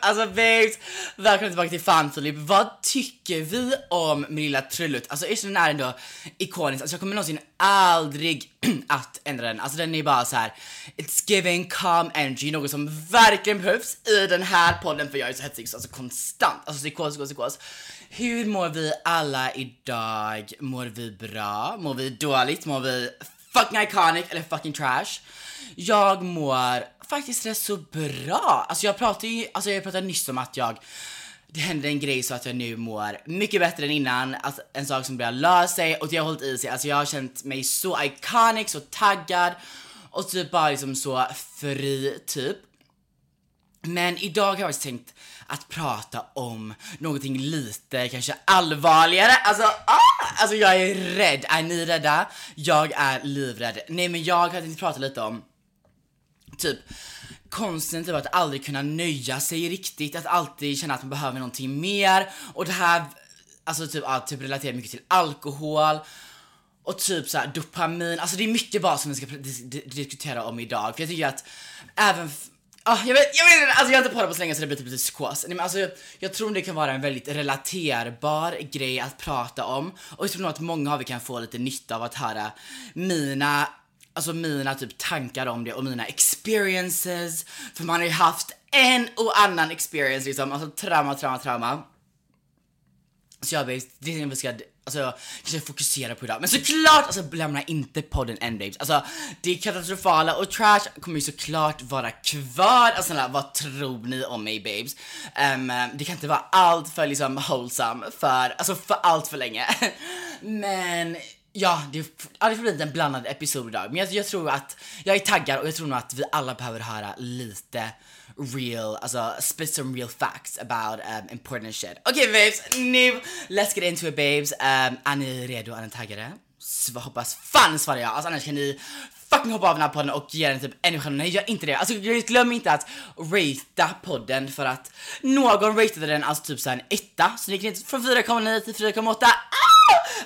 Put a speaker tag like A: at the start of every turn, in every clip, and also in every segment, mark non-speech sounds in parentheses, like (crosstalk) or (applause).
A: Alltså babes, välkomna tillbaka till Fan Filip. Vad tycker vi om min lilla trullut? Alltså erkänn den är ändå ikonisk. Alltså jag kommer någonsin aldrig (clears throat) att ändra den. Alltså den är bara så här. It's giving calm energy, något som verkligen behövs i den här podden för jag är så hetsig så alltså konstant. Alltså psykos, psykos, psykos. Hur mår vi alla idag? Mår vi bra? Mår vi dåligt? Mår vi fucking iconic eller fucking trash? Jag mår faktiskt rätt så bra. Alltså jag pratade ju, alltså jag pratade nyss om att jag det hände en grej så att jag nu mår mycket bättre än innan, alltså en sak som börjar lösa sig och det har hållit i sig. Alltså jag har känt mig så iconic, så taggad och typ bara liksom så fri typ. Men idag har jag faktiskt tänkt att prata om någonting lite kanske allvarligare. Alltså, ah! alltså jag är rädd. Är ni rädda? Jag är livrädd. Nej men jag har tänkt prata lite om typ konsten typ att aldrig kunna nöja sig riktigt, att alltid känna att man behöver någonting mer och det här, alltså typ, ja, typ relaterar mycket till alkohol och typ så här, dopamin, alltså det är mycket bara som vi ska diskutera om idag för jag tycker att även Ah, jag vet, jag vet alltså jag har inte pratat på så länge så det blir typ lite psykos. Nej, men alltså, jag, jag tror det kan vara en väldigt relaterbar grej att prata om och jag tror nog att många av er kan få lite nytta av att höra mina alltså mina typ tankar om det och mina experiences. För man har ju haft en och annan experience liksom, alltså trauma, trauma, trauma. Så jag vet, det är det vi ska alltså, kanske fokuserar på idag. Men såklart, alltså lämna inte podden än babes. Alltså det katastrofala och trash kommer ju såklart vara kvar. Alltså snälla, vad tror ni om mig babes? Um, det kan inte vara allt för liksom wholesome för, alltså för allt för länge. (laughs) Men Ja, det, ja, det får bli en blandad episod idag. Men jag, jag, tror att, jag är taggad och jag tror nog att vi alla behöver höra lite real, alltså spit some real facts about um, important shit. Okej okay, babes, nu let's get into it babes. Um, är ni redo? Är ni taggade? Så hoppas fan svarar jag, alltså annars kan ni fucking hoppa av den här podden och ge den typ en stjärna. Nej gör inte det. Alltså glöm inte att ratea podden för att någon ratade den alltså typ såhär en etta. Så ni kan inte från 4,9 till 4,8. Ah!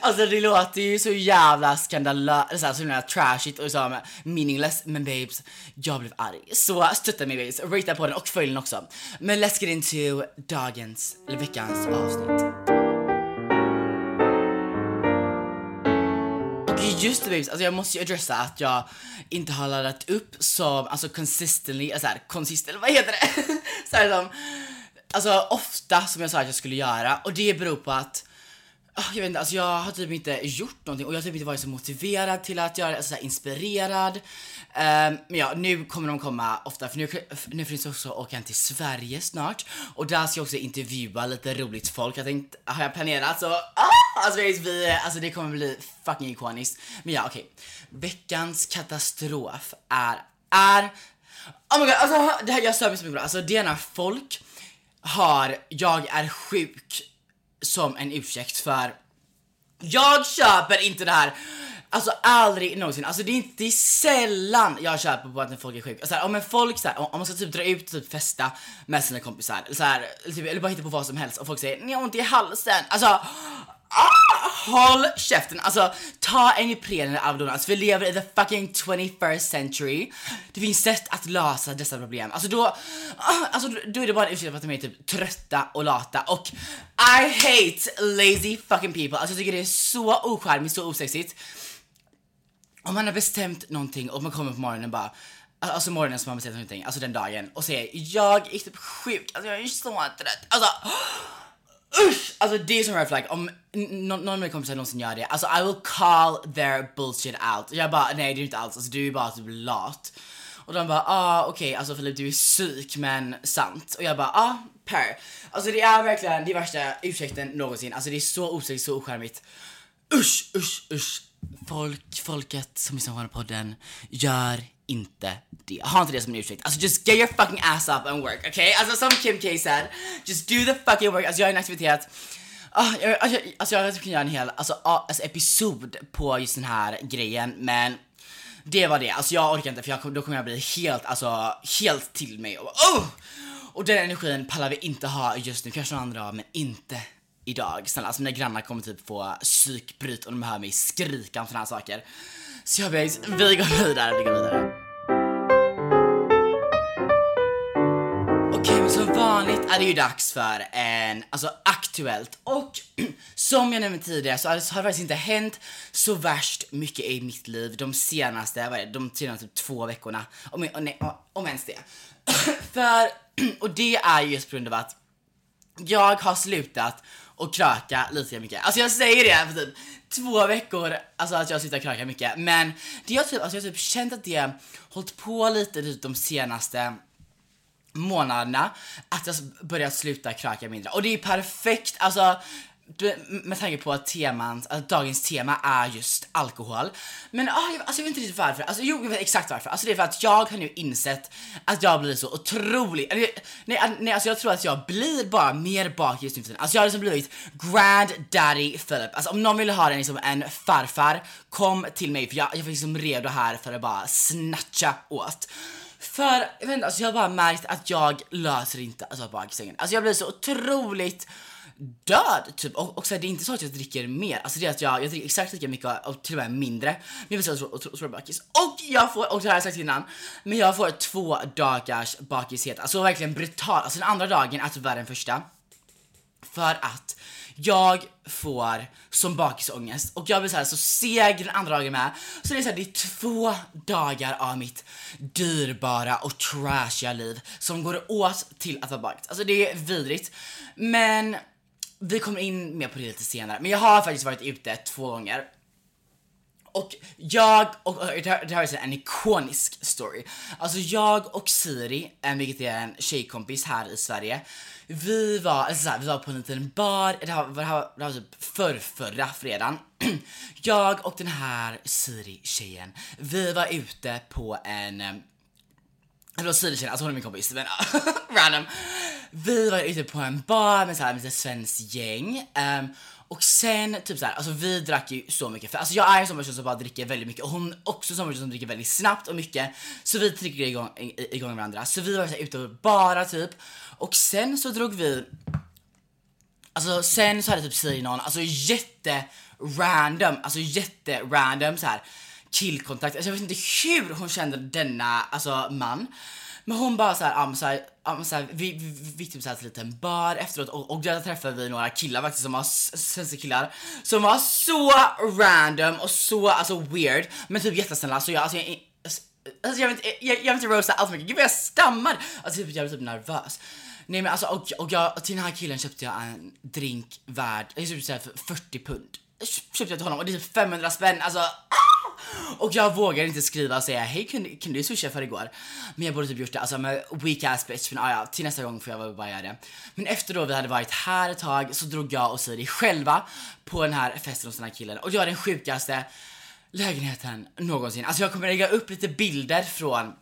A: Alltså det låter ju så jävla skandalöst, så, himla trashigt och så meaningless. Men babes, jag blev arg. Så stötta mig babes, ratea podden och följ den också. Men let's get into dagens, eller veckans avsnitt. just det babes, alltså jag måste ju adressa att jag inte har laddat upp som, alltså consistently, alltså här, consistent, vad heter det? (laughs) så här, som, alltså ofta som jag sa att jag skulle göra och det beror på att Ah, jag vet inte, alltså jag har typ inte gjort någonting och jag har typ inte varit så motiverad till att göra det, alltså så inspirerad. Um, men ja, nu kommer de komma ofta för nu, nu finns det också åka till Sverige snart och där ska jag också intervjua lite roligt folk. Jag tänkte, har jag planerat så, ah, alltså, vi, alltså det kommer bli fucking ikoniskt. Men ja, okej. Okay. Veckans katastrof är, är, oh my god, alltså det här jag stör mig så mycket på, alltså det är när folk har, jag är sjuk som en ursäkt för jag köper inte det här Alltså aldrig någonsin, alltså det är inte det är sällan jag köper på att när folk är sjuka. Alltså, om en folk så här, om man ska typ dra ut och typ festa med sina kompisar så här, typ, eller bara hitta på vad som helst och folk säger ni har ont i halsen. Alltså, ah! håll käften! Alltså, ta en Ipren eller Alvedon. Alltså, vi lever i the fucking 21st century. Det finns sätt att lösa dessa problem. Alltså då, ah, alltså, då är det bara en ursäkt för att de är typ trötta och lata. Och I hate lazy fucking people. Alltså jag tycker det är så ocharmigt, så osexigt. Om man har bestämt någonting och man kommer på morgonen och bara Alltså morgonen som man bestämt någonting, alltså den dagen och säger jag är typ sjuk, alltså jag är så trött. Alltså usch! Alltså det är som red flag, om någon av mina kompisar någonsin gör det, alltså I will call their bullshit out. Jag bara nej det är inte alls, alltså du är bara typ lat. Och de bara ah okej okay, alltså Filip du är psyk men sant. Och jag bara ah per. Alltså det är verkligen det värsta ursäkten någonsin, alltså det är så osäkert, så ocharmigt. Usch, usch, usch. Folk, folket som lyssnar på den podden, gör inte det. Ha inte det som en ursäkt. Alltså just get your fucking ass up and work, okay? Alltså som Kim K said, just do the fucking work. Alltså jag har en aktivitet Oh, jag, alltså, alltså jag kan göra en hel alltså, alltså, episod på just den här grejen men det var det, alltså jag orkar inte för jag, då kommer jag bli helt, alltså helt till mig och oh! Och den energin pallar vi inte ha just nu, kanske någon annan dag men inte idag. Snälla, alltså mina grannar kommer typ få psykbryt om de hör mig skrika om sådana här saker. Så jag vet, vi går vidare, vi går vidare. Okej, men som vanligt är det ju dags för en, alltså aktuellt och (clears throat) som jag nämnde tidigare så har det faktiskt inte hänt så värst mycket i mitt liv de senaste, vad är det, de senaste typ två veckorna. Om, nej, om ens det. (clears throat) för, (clears throat) och det är just på grund av att jag har slutat och kröka lite mycket. Alltså jag säger det för typ två veckor, alltså att jag slutar kröka mycket. Men det har typ, alltså jag har typ känt att det har hållit på lite typ de senaste månaderna att jag börjat sluta kröka mindre. Och det är perfekt, alltså med tanke på att teman, alltså dagens tema är just alkohol. Men ah, jag, alltså jag vet inte riktigt varför. Alltså jo, jag vet exakt varför. Alltså det är för att jag har nu insett att jag blir så otrolig. nej, nej alltså jag tror att jag blir bara mer bakis nu för tiden. Alltså jag har liksom blivit grand daddy Philip. Alltså om någon vill ha en, liksom, en farfar, kom till mig för jag, jag är liksom redo här för att bara snatcha åt. För, jag vet inte, alltså jag har bara märkt att jag löser inte alltså bakisängen. Alltså jag blir så otroligt död typ. Och, och så här, det är inte så att jag dricker mer, alltså det är att jag, jag dricker exakt lika mycket och till och med mindre. Men jag blir så otroligt bakis. Och jag får, och det här har jag sagt innan, men jag får två dagars bakishet. Alltså verkligen brutal. Alltså den andra dagen är typ värre än första. För att jag får som bakisångest och jag blir såhär så seg den andra dagen med. Så det är såhär, det är två dagar av mitt dyrbara och trashiga liv som går åt till att vara bakis. Alltså det är vidrigt. Men vi kommer in mer på det lite senare, men jag har faktiskt varit ute två gånger. Och jag, och, och det här, det här är en ikonisk story. Alltså jag och Siri, eh, vilket är en tjejkompis här i Sverige, vi var, alltså såhär, vi var på en liten bar, det här, det här, det här var typ för, förra fredagen. (clears throat) jag och den här Siri-tjejen, vi var ute på en eh, eller Siri-tjejen, alltså hon är min kompis, men (laughs) random. Vi var ute på en bar med såhär med svenskt gäng. Um, och sen typ såhär, alltså vi drack ju så mycket, för alltså jag är en sån person som bara dricker väldigt mycket och hon också en sån person som dricker väldigt snabbt och mycket. Så vi trycker igång, igång varandra. Så vi var så ute och bara typ. Och sen så drog vi, alltså sen så hade typ Siri någon, alltså jätte random, alltså jätte random så här killkontakt. Alltså jag vet inte hur hon kände denna alltså man. Men hon bara såhär, um, såhär, um, såhär, vi, vi, vi typ såhär till en liten bar efteråt och, och där träffade vi några killar faktiskt som var svenska killar som var så random och så alltså weird men typ jättesnälla så jag alltså jag, alltså, alltså jag, vet, jag, jag vill inte roasta allt för mycket, gud vad jag stammar! Alltså typ, jag blev typ nervös. Nej men alltså och, och jag, till den här killen köpte jag en drink värd, jag köpte för 40 pund. Köpte jag till honom och det är typ 500 spänn, alltså ah! Och jag vågar inte skriva och säga hej kunde, kunde du swisha för igår? Men jag borde typ gjort det, alltså med weak ass bitch. Men ah, ja, till nästa gång får jag bara göra det. Men efter då vi hade varit här ett tag så drog jag och Siri själva på den här festen hos den här killen. Och jag är den sjukaste lägenheten någonsin. Alltså jag kommer lägga upp lite bilder från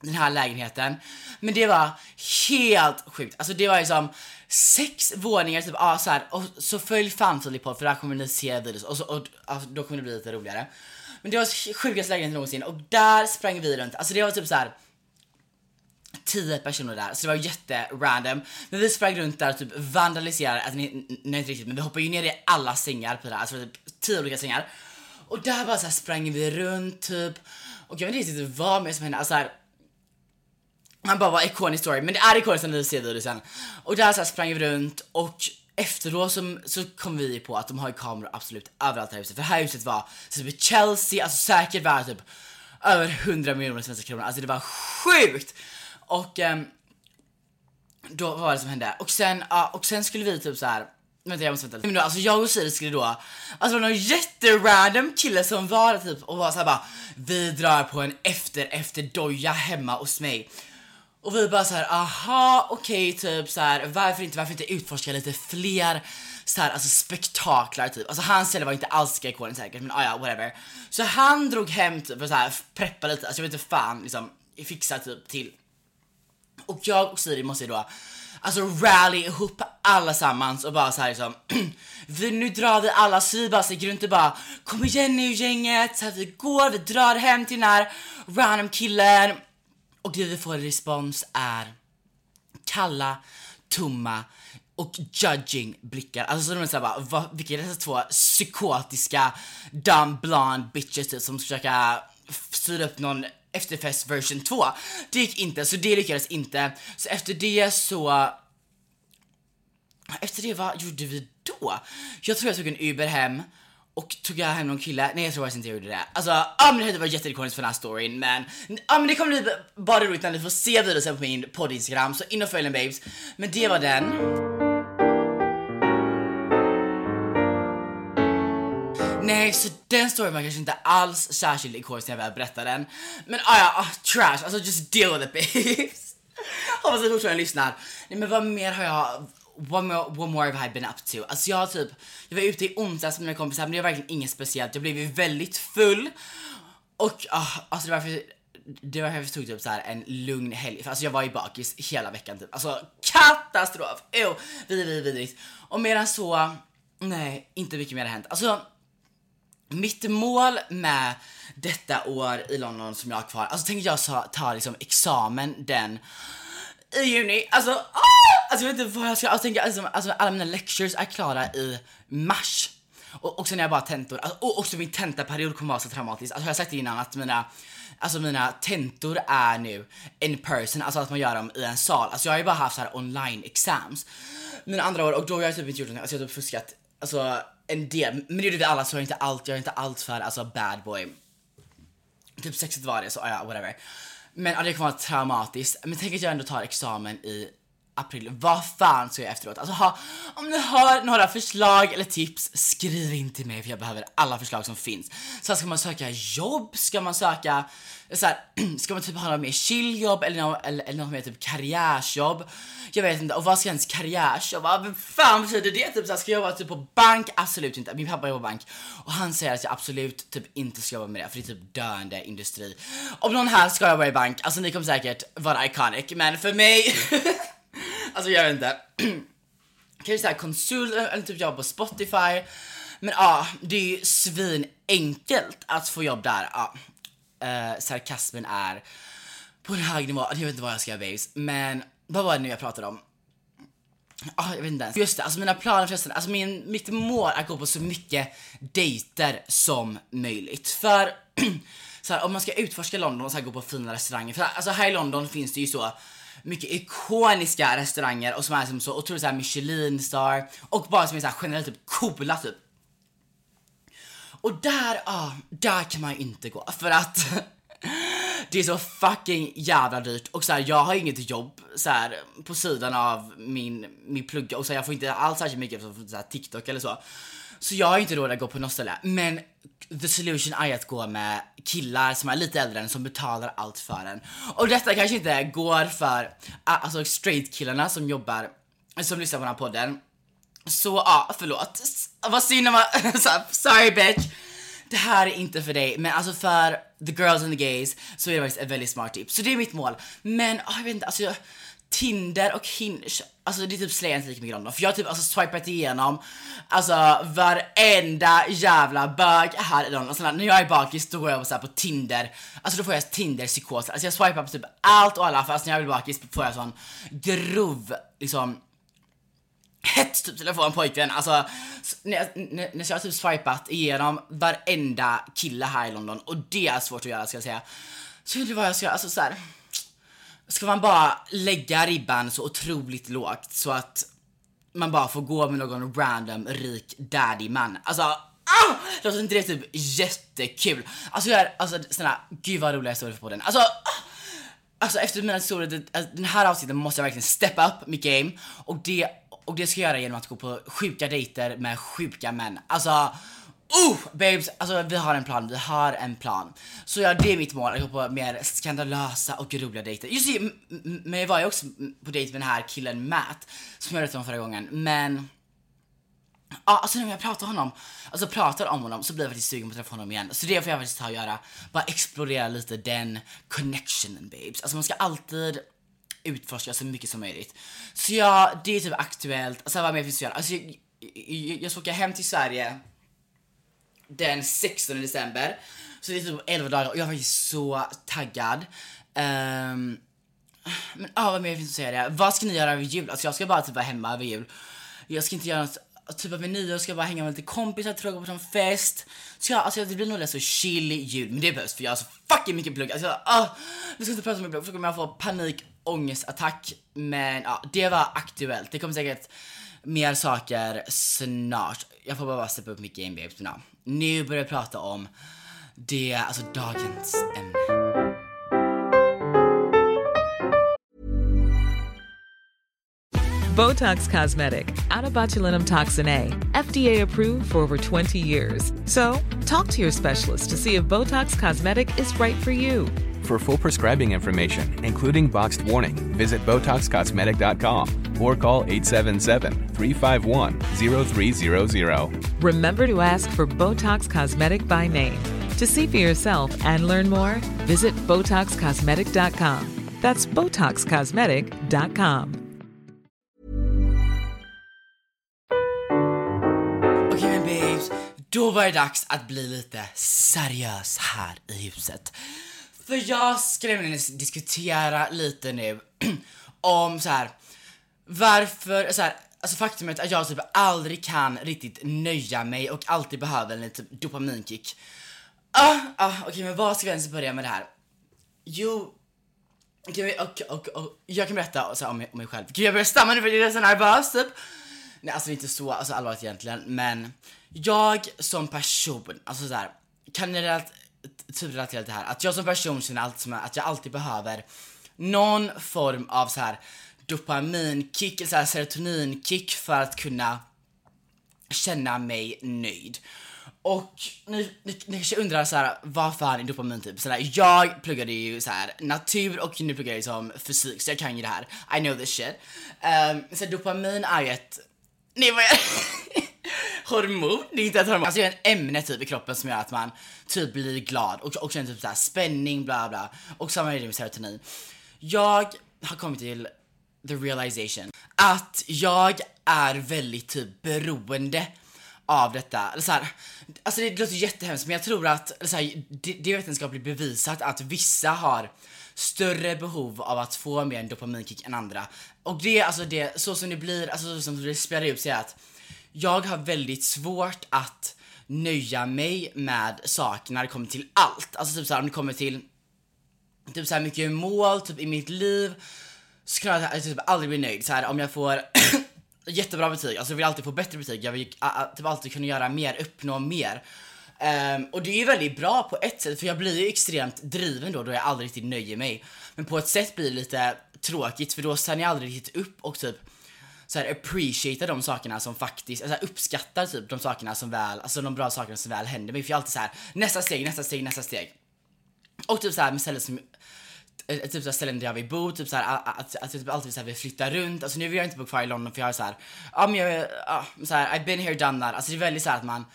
A: den här lägenheten. Men det var helt sjukt. Alltså det var liksom sex våningar typ, ja så här, och så följ fan Filip på för där kommer ni se videos och, så, och alltså, då kommer det bli lite roligare. Men det var sjukaste lägenheten någonsin och där sprang vi runt, alltså det var typ så här 10 personer där, så det var jätte random. Men vi sprang runt där och typ vandaliserade, alltså nej, nej inte riktigt, men vi hoppade ju ner i alla sängar på det här, alltså typ 10 olika sängar. Och där bara så här sprang vi runt typ, och jag vet inte riktigt vad mer som hände, alltså här, han bara var ikonisk story, men det är ikoniskt när vi ser videon. Och där så sprang vi runt och efteråt så, så kom vi på att de har ju kameror absolut överallt i det här huset. För det här huset var så typ Chelsea, alltså säkert värt typ över 100 miljoner svenska kronor. Alltså det var sjukt! Och um, då vad var det som hände? Och sen, ja, och sen skulle vi typ så här. Vänta jag måste vänta. Men då, alltså jag och Siri skulle då, alltså det var någon jätterandom kille som var där typ och var såhär bara Vi drar på en efter efter doja hemma hos mig. Och vi bara så här, aha, okej, typ så här, varför inte, varför inte utforska lite fler så här, alltså spektaklar typ. Alltså hans ställe var inte alls lika ikoniskt säkert, men ah, ja, whatever. Så han drog hem typ och så här preppa lite, alltså jag vet inte fan liksom fixa typ till. Och jag och Siri måste då alltså rally ihop allesammans och bara så här liksom (clears throat) vi, nu drar vi alla så vi bara sticker runt och bara kom igen nu gänget, så här, vi går, vi drar hem till den här random killen och det vi får i respons är kalla, tomma och judging blickar. Alltså så de är såhär bara, va, vilka är dessa två psykotiska dumb blonde bitches typ, som försöka styra upp någon efterfest version 2. Det gick inte, så det lyckades inte. Så efter det så... Efter det, vad gjorde vi då? Jag tror jag tog en Uber hem och tog jag hem någon kille? Nej jag tror faktiskt inte jag gjorde det. Alltså, ja men det var jätteikoniskt för den här storyn men, ja men det kommer bli bara roligt när ni får se videon sen på min podd Instagram så in och följ den babes. Men det var den. Nej, så den storyn var kanske inte alls särskilt ikonisk när jag väl berättade den. Men ah, ja, ah, trash, alltså just deal with it babes. (laughs) Hoppas att ni fortfarande lyssnar. Nej men vad mer har jag What more, what more have I been up to? Alltså jag typ, jag var ute i onsdags med mina kompisar men det var verkligen inget speciellt. Jag blev ju väldigt full och uh, alltså det var för det var därför jag tog typ så här en lugn helg. För alltså jag var ju bakis hela veckan typ. Alltså katastrof! Ew, vidrigt, vidrigt. Och medan så, nej, inte mycket mer har hänt. Alltså, mitt mål med detta år i London som jag har kvar, alltså att jag ta, ta liksom examen den i juni. Alltså, ah! alltså jag vet inte vad jag ska, alltså, tänka, alltså, alltså alla mina lectures är klara i mars. Och, och sen är jag bara tentor, alltså, och också min tentaperiod kommer vara så traumatisk. Alltså jag har sagt innan att mina Alltså mina tentor är nu in person, alltså att man gör dem i en sal. Alltså jag har ju bara haft så här online exams. Mina andra år och då har jag typ inte gjort någonting, alltså jag har typ fuskat. Alltså en del, men det gjorde vi alla så jag är inte allt, jag är inte allt för alltså bad boy. Typ sexigt var det så ja, whatever. Men ja, det kommer vara traumatiskt. Men tänk att jag ändå tar examen i april. Vad fan ska jag efteråt? Alltså ha, om ni har några förslag eller tips, skriv in till mig för jag behöver alla förslag som finns. Så ska man söka jobb? Ska man söka, så här, (clears throat) ska man typ ha något mer chilljobb eller, något, eller, eller något mer typ karriärsjobb? Jag vet inte, och vad ska ens karriärsjobb? Vad fan betyder det? Typ så här, ska jag jobba typ på bank? Absolut inte. Min pappa jobbar på bank och han säger att jag absolut typ inte ska jobba med det för det är typ döende industri. Om någon här ska jobba i bank, alltså ni kommer säkert vara iconic, men för mig (laughs) Alltså jag vet inte. Kanske såhär konsul eller typ jobba på Spotify. Men ja, ah, det är ju svinenkelt att få jobb där. Ja. Uh, sarkasmen är på en hög nivå. Jag vet inte vad jag ska göra babes. Men vad var det nu jag pratade om? Ah, jag vet inte ens. Just det, alltså mina planer förresten, alltså min, mitt mål är att gå på så mycket dejter som möjligt. För (clears throat) så här, om man ska utforska London och så här, gå på fina restauranger, för alltså här i London finns det ju så mycket ikoniska restauranger och som är som så otroligt såhär Michelin star och bara som är såhär generellt typ coola typ. Och där, ja, ah, där kan man ju inte gå för att (laughs) det är så fucking jävla dyrt och så här, jag har inget jobb så här, på sidan av min, min plugga och så här, jag får inte alls särskilt mycket från så här, TikTok eller så. Så jag har inte råd att gå på något ställe. Men the solution är att gå med killar som är lite äldre än som betalar allt för en. Och detta kanske inte går för alltså straight killarna som jobbar, som lyssnar på den här podden. Så ja, förlåt. Vad synd om (laughs) sorry bitch. Det här är inte för dig, men alltså för the girls and the gays så är det faktiskt ett väldigt smart tips. Så det är mitt mål. Men oh, jag vet inte, alltså jag, Tinder och Hinge, alltså det är typ slänger inte lika mycket om dem. För jag har typ alltså swipat igenom alltså varenda jävla bög här i London. Alltså, när jag är bakis då går jag så här på Tinder, alltså då får jag Tinder-psykos. Alltså jag swipar på typ allt och alla fast alltså, när jag blir bakis får jag sån grov liksom hets typ till att få en pojkvän. Alltså, när jag, när, jag har typ swipat igenom varenda kille här i London och det är svårt att göra ska jag säga. Så det var vad jag ska göra, alltså såhär Ska man bara lägga ribban så otroligt lågt så att man bara får gå med någon random rik daddy man. Alltså Ah! Låter inte det typ jättekul? Alltså jag är, alltså snälla, gud vad roliga historier på den. Alltså, ah! alltså efter mina historier, alltså, den här avsnitten måste jag verkligen step up mitt game och det, och det ska jag göra genom att gå på sjuka dejter med sjuka män. Alltså, Oh babes, alltså vi har en plan, vi har en plan. Så ja, det är mitt mål, att gå på mer skandalösa och roliga dejter. Just det, men jag var ju också på dejt med den här killen Matt, som jag berättade om förra gången, men Ja, alltså när jag pratar honom, alltså pratar om honom så blir jag faktiskt sugen på att träffa honom igen. Så det får jag faktiskt ta och göra. Bara explorera lite den connectionen babes. Alltså man ska alltid utforska så mycket som möjligt. Så ja, det är typ aktuellt. Alltså vad mer finns att göra? Alltså jag, jag, jag ska åka hem till Sverige den 16 december. Så det är typ 11 dagar och jag är faktiskt så taggad. Um, men ja, ah, vad mer finns att säga det? Vad ska ni göra över jul? Alltså jag ska bara typ vara hemma över jul. Jag ska inte göra något typ över nyår ska jag bara hänga med lite kompisar, tror på en fest. Så jag, alltså det blir nog rätt så chill jul, men det behövs för jag har så fucking mycket plugg. Alltså, ah, vi ska inte prata om min plugg för då kommer jag få panikångestattack. Men ja, det var aktuellt. Det kommer säkert mer saker snart. Jag får bara steppa upp mitt game babes. Men nu börjar jag prata om det, alltså dagens ämne.
B: Botox Cosmetic, out of botulinum toxin A, FDA approved for over 20 years. So, talk to your specialist to see if Botox Cosmetic is right for you.
C: For full prescribing information, including boxed warning, visit BotoxCosmetic.com or call 877-351-0300.
B: Remember to ask for Botox Cosmetic by name. To see for yourself and learn more, visit BotoxCosmetic.com. That's BotoxCosmetic.com.
A: Okej men babes, då var det dags att bli lite seriös här i huset. För jag skulle nämligen diskutera lite nu (clears throat) om så här varför, så här, alltså faktumet att jag typ aldrig kan riktigt nöja mig och alltid behöver en liten dopaminkick. Ah, ah, okej okay, men vad ska vi ens börja med det här? Jo, okay, och, och, och, jag kan berätta så här, om, om mig själv. Gud jag börjar stamma nu för jag är så nervös typ. Nej alltså det är inte så alltså, allvarligt egentligen men jag som person, alltså så här, kan ni typ relaterat till det här? Att jag som person känner allt som att jag alltid behöver någon form av så här dopaminkick, eller så här serotoninkick för att kunna känna mig nöjd. Och ni, ni, ni kanske undrar så här, vad fan är dopamin typ? Så här, jag pluggade ju så här, natur och nu pluggar jag som fysik så jag kan ju det här. I know this shit. Um, så dopamin är ju ett, nej vad jag (laughs) hormon, det är inte ett hormon. Alltså det är ett ämne typ i kroppen som gör att man typ blir glad och, och känner typ så här spänning bla bla. Och samma är det med serotonin. Jag har kommit till the realization att jag är väldigt typ beroende av detta. Eller så här, alltså det låter jättehemskt men jag tror att så här, det, det är vetenskapligt bevisat att vissa har större behov av att få mer en dopaminkick än andra. Och det, alltså det, så som det blir, alltså så som det spelar ut sig att jag har väldigt svårt att nöja mig med saker när det kommer till allt. Alltså typ såhär om det kommer till typ såhär mycket mål typ i mitt liv så kan jag typ aldrig bli nöjd. Såhär, om jag får (clears throat) jättebra betyg, alltså jag vill alltid få bättre betyg, jag vill typ alltid kunna göra mer, uppnå mer. Um, och det är ju väldigt bra på ett sätt för jag blir ju extremt driven då då jag aldrig riktigt nöjer mig. Men på ett sätt blir det lite tråkigt för då ser jag aldrig riktigt upp och typ så här appreciatar de sakerna som faktiskt, alltså uppskattar typ de sakerna som väl, alltså de bra sakerna som väl händer mig. För jag är alltid så här nästa steg, nästa steg, nästa steg. Och typ så här med ställen som eh, typ såhär ställen där jag vill bo, typ såhär att, att, att jag typ alltid såhär vill flytta runt. Alltså nu vill jag inte bo kvar i London för jag är såhär, ja men jag, ja, såhär, I've been here done that. Alltså det är väldigt såhär att man,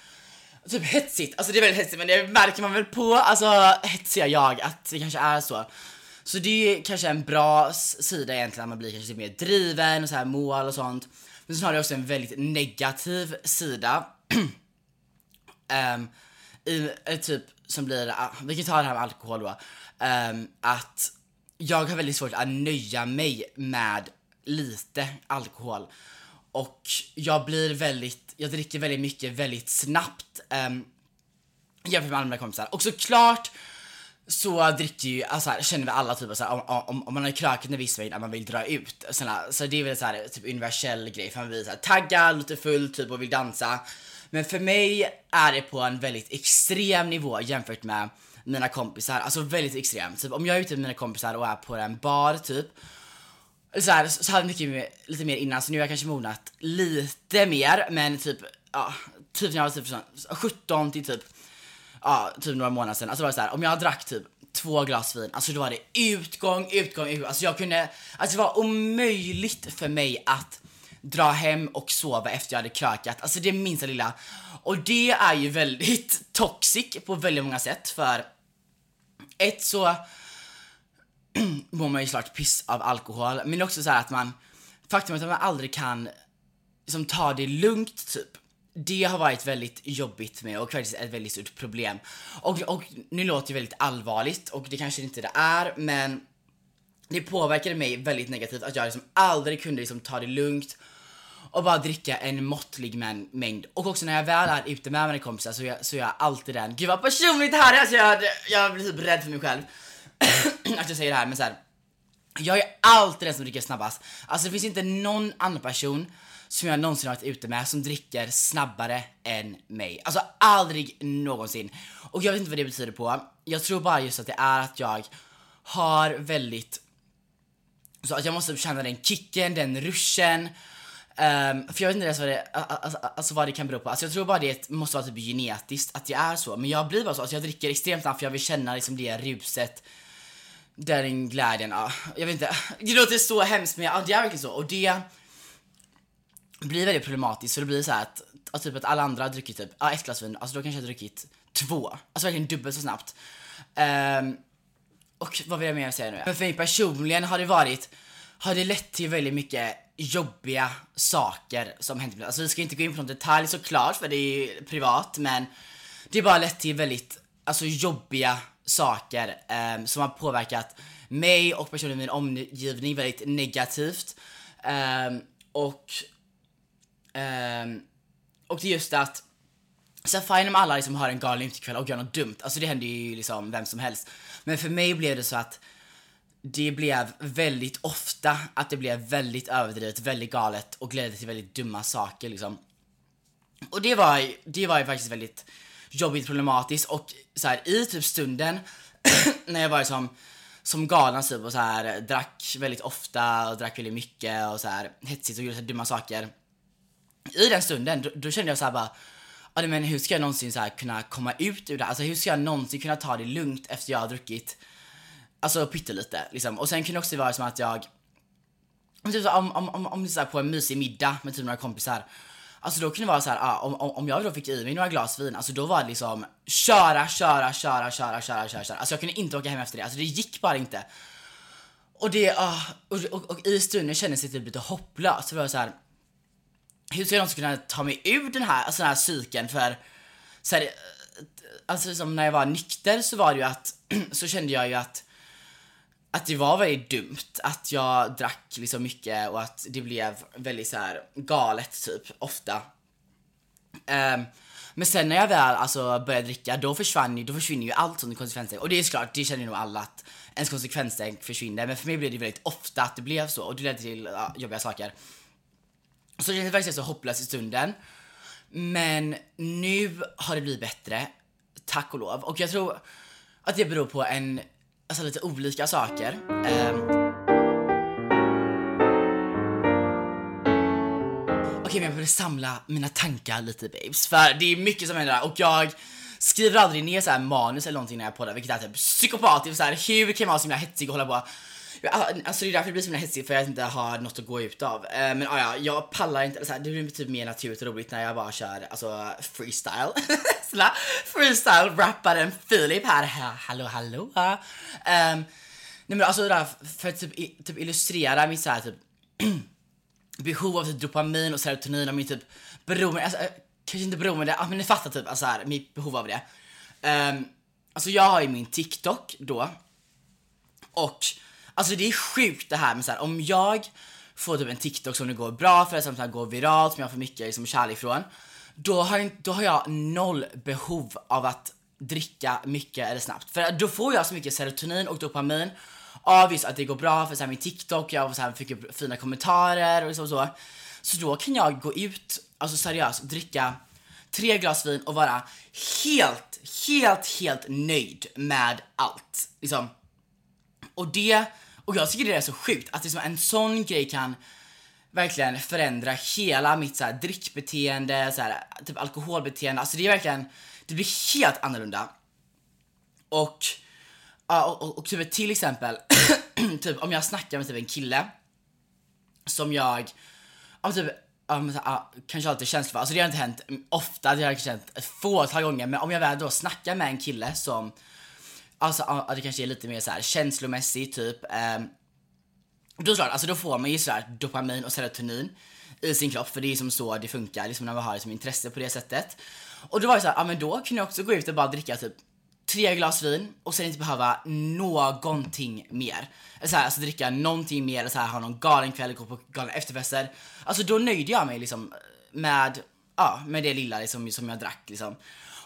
A: typ hetsigt, alltså det är väldigt hetsigt men det märker man väl på, alltså hetsiga jag att det kanske är så. Så det är kanske en bra sida egentligen, att man blir kanske lite mer driven och så här mål och sånt. Men sen har det också en väldigt negativ sida. (clears throat) Ehm, i, eh, typ som blir, ah, vi kan ta det här med alkohol då. Ehm, att jag har väldigt svårt att nöja mig med lite alkohol. Och jag blir väldigt, jag dricker väldigt mycket väldigt snabbt. Um, jämfört med andra kompisar. Och såklart så dricker ju, alltså här, känner vi alla typ så här, om, om, om man har krökat en viss mängd att man vill dra ut. Såna, så det är väl så här, typ universell grej för man blir så här, taggad, lite full typ och vill dansa. Men för mig är det på en väldigt extrem nivå jämfört med mina kompisar. Alltså väldigt extrem. Typ om jag är ute med mina kompisar och är på en bar typ. Så, här, så hade jag mycket mer, lite mer innan så nu har jag kanske mognat lite mer men typ, ja, typ när jag var typ 17 till typ ja, typ några månader sedan, alltså var det så här, om jag drack typ två glas vin, alltså då var det utgång, utgång, utgång. Alltså jag kunde, alltså det var omöjligt för mig att dra hem och sova efter jag hade krökat. Alltså det minsta lilla. Och det är ju väldigt (laughs) toxic på väldigt många sätt för ett så (clears throat) mår man ju såklart piss av alkohol, men också så här att man, faktum är att man aldrig kan liksom ta det lugnt typ. Det har varit väldigt jobbigt med och faktiskt ett väldigt stort problem. Och, och nu låter det väldigt allvarligt och det kanske inte det är men det påverkade mig väldigt negativt att jag liksom aldrig kunde liksom ta det lugnt och bara dricka en måttlig mängd. Och också när jag väl är ute med mina kompisar så är, jag- så är jag alltid den, gud vad personligt det här är, alltså jag, jag blir typ rädd för mig själv (clears throat) att jag säger det här men så här. Jag är alltid den som dricker snabbast. Alltså det finns inte någon annan person som jag någonsin har varit ute med som dricker snabbare än mig. Alltså aldrig någonsin. Och jag vet inte vad det betyder på. Jag tror bara just att det är att jag har väldigt så att jag måste känna den kicken, den ruschen. Um, för jag vet inte ens vad det, alltså, alltså vad det kan bero på. Alltså jag tror bara det måste vara typ genetiskt att det är så. Men jag blir bara så. Alltså jag dricker extremt snabbt för jag vill känna liksom det ruset. Den glädjen, ja. Jag vet inte. Det låter så hemskt men ja, det är verkligen så. Och det blir väldigt problematiskt för det blir så här att, att, typ att alla andra har druckit typ, ja, ett glas vin, alltså då kanske jag har druckit två. Alltså verkligen dubbelt så snabbt. Um, och vad vill jag mer säga nu? Men för mig personligen har det varit, har det lett till väldigt mycket jobbiga saker som hänt. Alltså vi ska inte gå in på någon detalj såklart för det är ju privat men det har bara lett till väldigt, alltså jobbiga saker um, som har påverkat mig och personer i min omgivning väldigt negativt. Um, och Um, och det är just att så fine om alla liksom har en galen utekväll och gör något dumt, alltså det händer ju liksom vem som helst. Men för mig blev det så att det blev väldigt ofta att det blev väldigt överdrivet, väldigt galet och ledde till väldigt dumma saker liksom. Och det var, ju- det var ju faktiskt väldigt jobbigt problematiskt och så här, i typ stunden (clears throat) när jag var som, som galen typ och så här drack väldigt ofta och drack väldigt mycket och så här hetsigt och gjorde så här dumma saker i den stunden, då, då kände jag så här bara, ja men hur ska jag någonsin så här kunna komma ut ur det? Alltså hur ska jag någonsin kunna ta det lugnt efter jag har druckit, alltså pyttelite liksom. Och sen kunde det också vara som att jag, typ så, om, om, om, om det är så här på en mysig middag med typ några kompisar, alltså då kunde det vara så här, ah, om, om, jag då fick i mig några glas vin, alltså då var det liksom köra, köra, köra, köra, köra, köra, köra. Alltså jag kunde inte åka hem efter det, alltså det gick bara inte. Och det, ah, och, och, och i stunden kändes det typ lite hopplöst. För Det var så här, hur ska jag någonsin kunna ta mig ur den här, alltså den här cykeln för så här, eh, alltså som när jag var nykter så var det ju att, (clears throat) så kände jag ju att att det var väldigt dumt att jag drack liksom mycket och att det blev väldigt så här galet typ ofta. Um, men sen när jag väl alltså började dricka då försvann ju, då försvinner ju allt sånt konsekvenstänk och det är såklart, det känner nog alla att ens konsekvenstänk försvinner men för mig blev det väldigt ofta att det blev så och det ledde till ja, jobbiga saker. Så det kändes verkligen så hopplöst i stunden. Men nu har det blivit bättre, tack och lov. Och jag tror att det beror på en, alltså lite olika saker. Um, Okej, okay, men jag behöver samla mina tankar lite babes, för det är mycket som händer där och jag skriver aldrig ner så här manus eller någonting när jag poddar, vilket är typ psykopatiskt. Så här, hur kan man vara så himla hetsig och hålla på? Alltså det är därför det blir så himla hetsigt, för jag inte har något att gå ut av. Eh, men ja, ja, jag pallar inte, så här, det blir typ mer naturligt och roligt när jag bara kör alltså freestyle. (laughs) Såna freestyle rapparen Filip här, hallå hallå. Ehm, Nej men alltså det där, för att typ, typ illustrera mitt så här typ (clears throat) behov av typ dopamin och serotonin och min typ beroende, alltså eh, kanske inte beroende, ja men ni fattar typ alltså här, mitt behov av det. Um, alltså jag har ju min TikTok då och alltså det är sjukt det här med så här, om jag får typ en TikTok som det går bra för, som så här går viralt, som jag får mycket liksom, kärlek från. Då har, jag, då har jag noll behov av att dricka mycket eller snabbt. För då får jag så mycket serotonin och dopamin av just att det går bra för så här, min TikTok, jag så här, mycket fina kommentarer och så, och så. Så då kan jag gå ut, alltså seriöst, dricka tre glas vin och vara helt, helt, helt nöjd med allt. Liksom. Och det, och jag tycker det är så sjukt att liksom en sån grej kan verkligen förändra hela mitt så här, drickbeteende, så här, typ alkoholbeteende. Alltså det är verkligen, det blir helt annorlunda. Och, och, och, och typ till exempel, (clears throat) typ om jag snackar med typ en kille som jag, ja, men typ, ja, så här, kanske alltid känslor för. Alltså det har inte hänt ofta, det har kanske hänt ett fåtal gånger. Men om jag väl då snackar med en kille som, alltså att det kanske är lite mer så här känslomässigt typ. Ehm, då såklart, alltså då får man ju sådär dopamin och serotonin i sin kropp för det är som så det funkar liksom när man har liksom intresse på det sättet. Och då var det såhär, ja men då kunde jag också gå ut och bara dricka typ tre glas vin och sen inte behöva någonting mer. Så här, alltså dricka någonting mer så här, ha någon galen kväll, gå på galna efterfester. Alltså då nöjde jag mig liksom med, ja, med det lilla liksom, som jag drack liksom.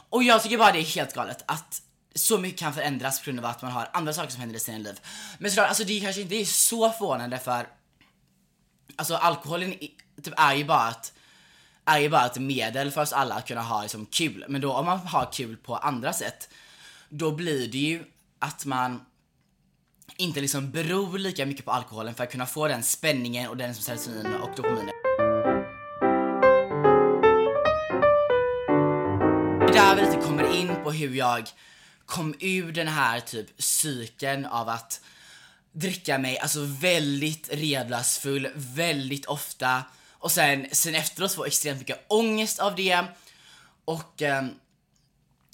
A: Och jag tycker bara det är helt galet att så mycket kan förändras på grund av att man har andra saker som händer i sina liv. Men såklart, alltså det kanske inte är så förvånande för Alltså alkoholen i- typ är ju bara ett, är ju bara ett medel för oss alla att kunna ha liksom kul. Men då om man har kul på andra sätt, då blir det ju att man inte liksom beror lika mycket på alkoholen för att kunna få den spänningen och den som serotonin och dopaminen. Det är där vi lite kommer in på hur jag kom ur den här typ cykeln av att dricka mig alltså väldigt redlasfull väldigt ofta och sen, sen efteråt få extremt mycket ångest av det och ehm,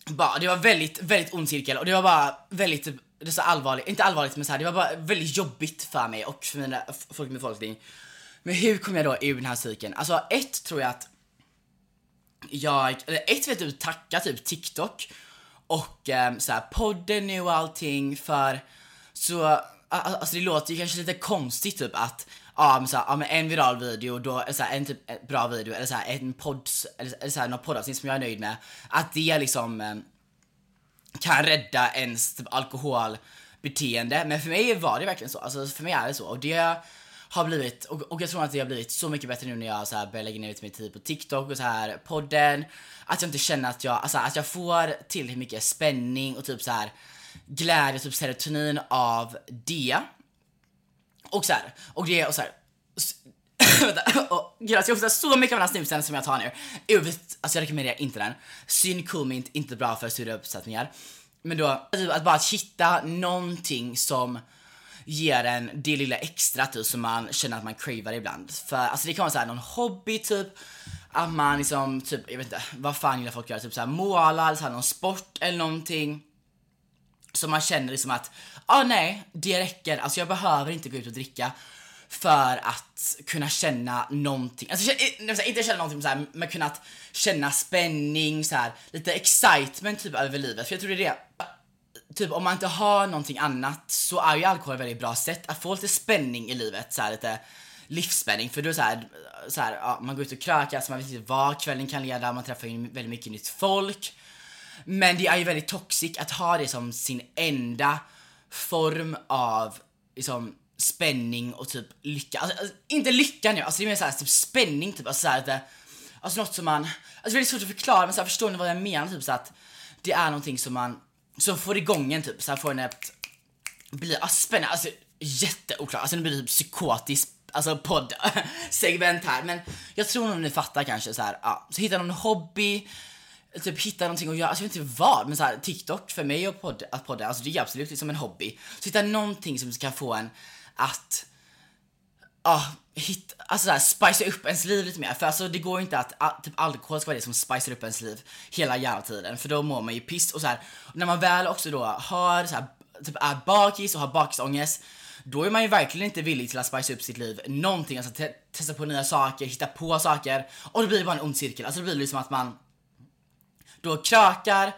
A: bara, det var väldigt, väldigt ond cirkel och det var bara väldigt, typ, det är så allvarligt, inte allvarligt men så här, det var bara väldigt jobbigt för mig och för mina, folk med befolkning. Men hur kom jag då ur den här cykeln? Alltså ett tror jag att jag, eller ett vet du, tacka typ TikTok och eh, så här, podden nu och allting för så, alltså det låter ju kanske lite konstigt typ att Ja men, så här, ja, men en viral video, då, eller så här, en typ en bra video eller så här, en pods, eller, eller så här, något poddavsnitt som jag är nöjd med Att det liksom eh, kan rädda ens typ alkoholbeteende. Men för mig var det verkligen så. Alltså för mig är det så. Och det har blivit, och, och jag tror att det har blivit så mycket bättre nu när jag så här börjar lägga ner lite mer tid på TikTok och så här podden. Att jag inte känner att jag, alltså att jag får tillräckligt mycket spänning och typ så här glädje, typ serotonin av det. Och så här, och det, och så här. (laughs) Vänta, och gud, alltså jag får så mycket av den här snusen som jag tar nu. Uvet, alltså jag rekommenderar inte den. Syn Coolmint, inte bra för sura uppsättningar. Men då, typ att bara hitta någonting som ger en det lilla extra typ som man känner att man cravar ibland. För alltså det kan vara så här någon hobby typ, att man liksom typ, jag vet inte, vad fan gillar folk göra? Typ så här måla, eller så här, någon sport eller någonting. Så man känner liksom att, ah nej, det räcker. Alltså jag behöver inte gå ut och dricka för att kunna känna någonting. Alltså inte känna någonting, men så här, men kunna känna spänning, så här, lite excitement typ över livet. För jag tror det är det. Typ om man inte har någonting annat så är ju alkohol ett väldigt bra sätt att få lite spänning i livet. Så här, lite livsspänning. För då är så här, så här ja, man går ut och krökar, alltså man vet inte vad kvällen kan leda, man träffar ju väldigt mycket nytt folk. Men det är ju väldigt toxic att ha det som sin enda form av liksom, spänning och typ lycka. Alltså, alltså, inte lycka nu, alltså det är mer såhär typ spänning typ. Alltså, så här, det, eh, alltså något som man, alltså det är väldigt svårt att förklara men så här, förstår ni vad jag menar? Typ så att det är någonting som man, som får igång en typ, såhär får en att bli, aspen, spännande, alltså jätteoklart, alltså nu blir det typ psykotisk Alltså podd (laughs) segment här men jag tror nog ni fattar kanske så här, ja. Så hitta någon hobby, typ hitta någonting att göra, alltså jag vet inte vad, men så här, TikTok för mig och podd, att podda, alltså det är absolut liksom en hobby. Så hitta någonting som kan få en att, ja, hit, alltså såhär, spicea upp ens liv lite mer. För alltså det går ju inte att a, typ alkohol ska vara det som spicar upp ens liv hela jävla tiden. För då mår man ju piss och så här. Och när man väl också då har så här, typ är bakis och har bakisångest, då är man ju verkligen inte villig till att spicea upp sitt liv någonting, alltså te testa på nya saker, hitta på saker och då blir det bara en ond cirkel. Alltså det blir liksom att man då krökar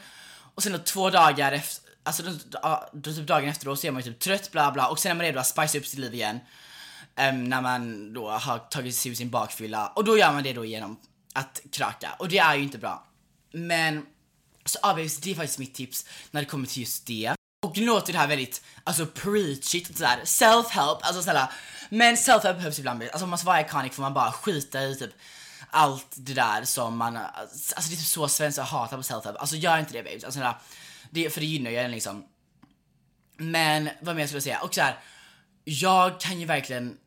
A: och sen då två dagar efter, alltså då, då, då typ dagen efter då så är man ju typ trött bla bla och sen är man redo att spicea upp sitt liv igen. Um, när man då har tagit sig ur sin bakfylla och då gör man det då genom att kröka och det är ju inte bra. Men så obvious, det är faktiskt mitt tips när det kommer till just det. Och nu låter det här väldigt, alltså preachigt och sådär, self-help, alltså snälla. Men self-help behövs ibland, alltså om man ska vara iconic får man bara skita i typ allt det där som man, alltså det är typ så svenskt att hata på self-help, alltså gör inte det babes, alltså snälla det, för det gynnar ju en liksom. Men vad mer skulle jag säga, och så här, jag kan ju verkligen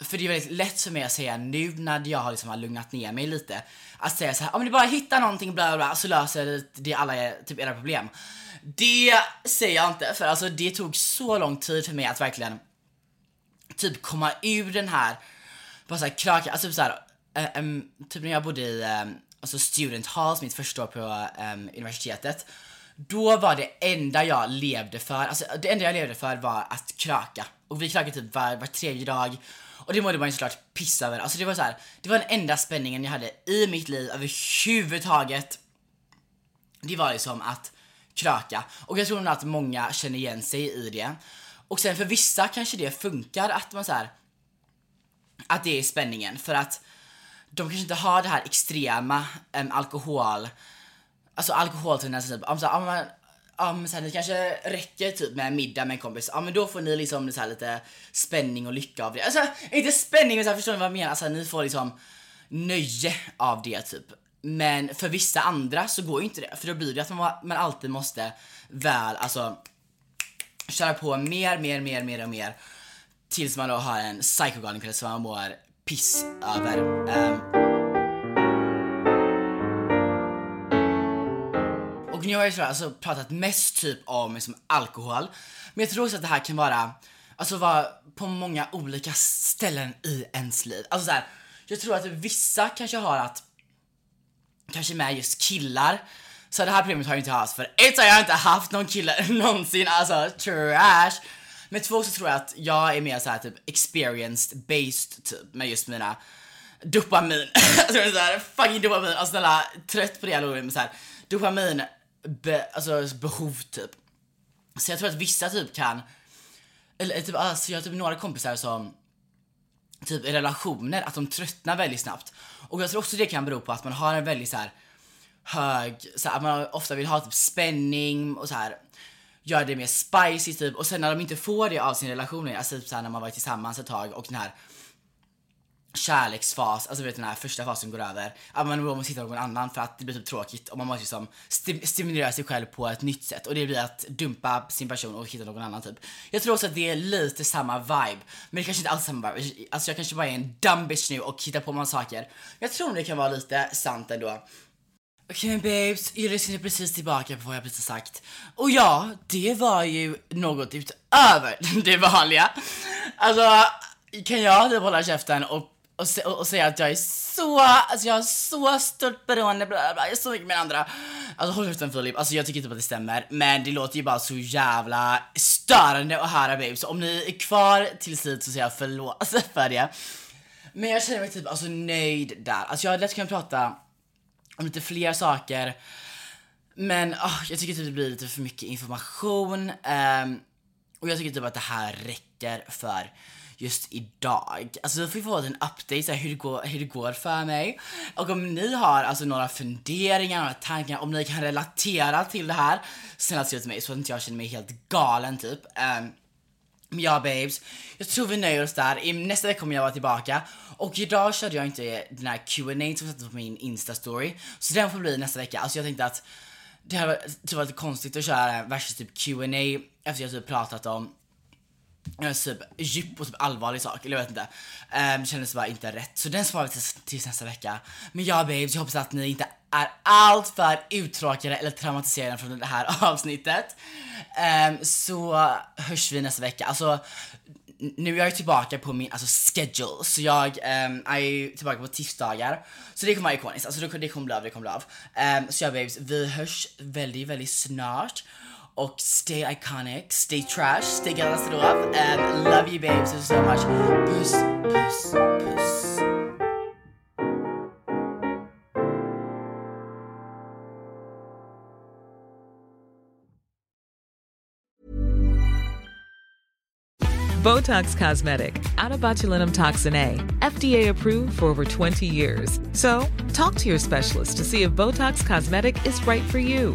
A: för det är väldigt lätt för mig att säga nu när jag har liksom har lugnat ner mig lite. Att säga så här, om ni bara hittar någonting bla bla så löser det alla typ era problem. Det säger jag inte för alltså det tog så lång tid för mig att verkligen typ komma ur den här, bara såhär kröka, alltså typ såhär, um, eh, typ när jag bodde i um, alltså student halls mitt första år på um, universitetet. Då var det enda jag levde för, alltså det enda jag levde för var att kröka. Och vi krökade typ var, var tredje dag. Och det mådde man ju såklart piss över. Alltså det var så här, det var den enda spänningen jag hade i mitt liv överhuvudtaget. Det var liksom att kröka. Och jag tror nog att många känner igen sig i det. Och sen för vissa kanske det funkar att man så här, att det är spänningen för att de kanske inte har det här extrema äm, alkohol, alltså alkoholtendenser typ. Om så här, om ja men sen det kanske räcker typ med en middag med en kompis, ja men då får ni liksom så här lite spänning och lycka av det. Alltså inte spänning men så här, förstår ni vad jag menar? Alltså ni får liksom nöje av det typ. Men för vissa andra så går ju inte det, för då blir det att man, man alltid måste väl, alltså köra på mer, mer, mer, mer och mer tills man då har en psykogalen kväll som man mår piss över. Um, Jag har ju alltså pratat mest typ om liksom, alkohol. Men jag tror också att det här kan vara, alltså vara på många olika ställen i ens liv. Alltså så här, jag tror att vissa kanske har att, kanske med just killar, så det här problemet har jag inte haft för ett har jag inte haft någon kille (laughs) någonsin, alltså trash. Men två så tror jag att jag är mer så här typ experienced based typ med just mina dopamin. (laughs) alltså så här, fucking dopamin, alltså snälla trött på det jag med så här dopamin be, alltså, behov typ. Så jag tror att vissa typ kan, eller typ, alltså jag har typ några kompisar som typ i relationer, att de tröttnar väldigt snabbt. Och jag tror också det kan bero på att man har en väldigt så här hög, så här, att man ofta vill ha typ spänning och så här gör det mer spicy typ och sen när de inte får det av sin relation, alltså typ så här, när man varit tillsammans ett tag och den här kärleksfas, alltså vet den här första fasen går över, att man då måste hitta någon annan för att det blir typ tråkigt och man måste liksom sti stimulera sig själv på ett nytt sätt och det blir att dumpa sin person och hitta någon annan typ. Jag tror också att det är lite samma vibe, men det kanske inte alls är samma vibe. Alltså jag kanske bara är en dumb bitch nu och hittar på massa saker. Jag tror det kan vara lite sant ändå. Okej okay, babes, jag lyssnade precis tillbaka på vad jag precis sagt. Och ja, det var ju något utöver (laughs) det vanliga. Alltså, kan jag typ hålla käften och och, se, och, och säga att jag är så, alltså jag har så stort beroende, bla, bla, bla, jag är så mycket med andra. Alltså håll käften Filip, alltså jag tycker inte att det stämmer, men det låter ju bara så jävla störande att höra babe, så om ni är kvar till slut så säger jag förlåt alltså, (laughs) för det. Men jag känner mig typ alltså nöjd där, alltså jag hade lätt kunnat prata om lite fler saker, men oh, jag tycker typ det blir lite för mycket information, um, och jag tycker typ att det här räcker för just idag. Alltså vi får få en update så här, hur, det går, hur det går för mig. Och om ni har alltså några funderingar, några tankar, om ni kan relatera till det här, snälla skriv till mig så att inte jag känner mig helt galen typ. Um, Ja babes, jag tror vi nöjer oss där. I nästa vecka kommer jag vara tillbaka. Och idag körde jag inte den här Qa som jag satte på min Insta-story. Så den får bli nästa vecka. Alltså jag tänkte att det hade varit lite konstigt att köra värsta typ Q&A efter jag typ pratat om Eh, typ djup och typ allvarlig sak, eller jag vet inte. Um, kändes bara inte rätt. Så den svarar vi tills, tills nästa vecka. Men ja babes, jag hoppas att ni inte är allt för uttråkade eller traumatiserade från det här (laughs) avsnittet. Um, så hörs vi nästa vecka. Alltså, nu är jag tillbaka på min alltså, schedule, så jag um, är tillbaka på tisdagar. Så det kommer vara ikoniskt, alltså det, det kommer bli av, det kommer bli av. Um, så ja babes, vi hörs väldigt, väldigt snart. Och stay iconic, stay trash, stay Galansterov and love you babes so much. Puss, puss, puss.
B: Botox Cosmetic, out of botulinum toxin A, FDA approved for over 20 years. So, talk to your specialist to see if Botox Cosmetic is right for you.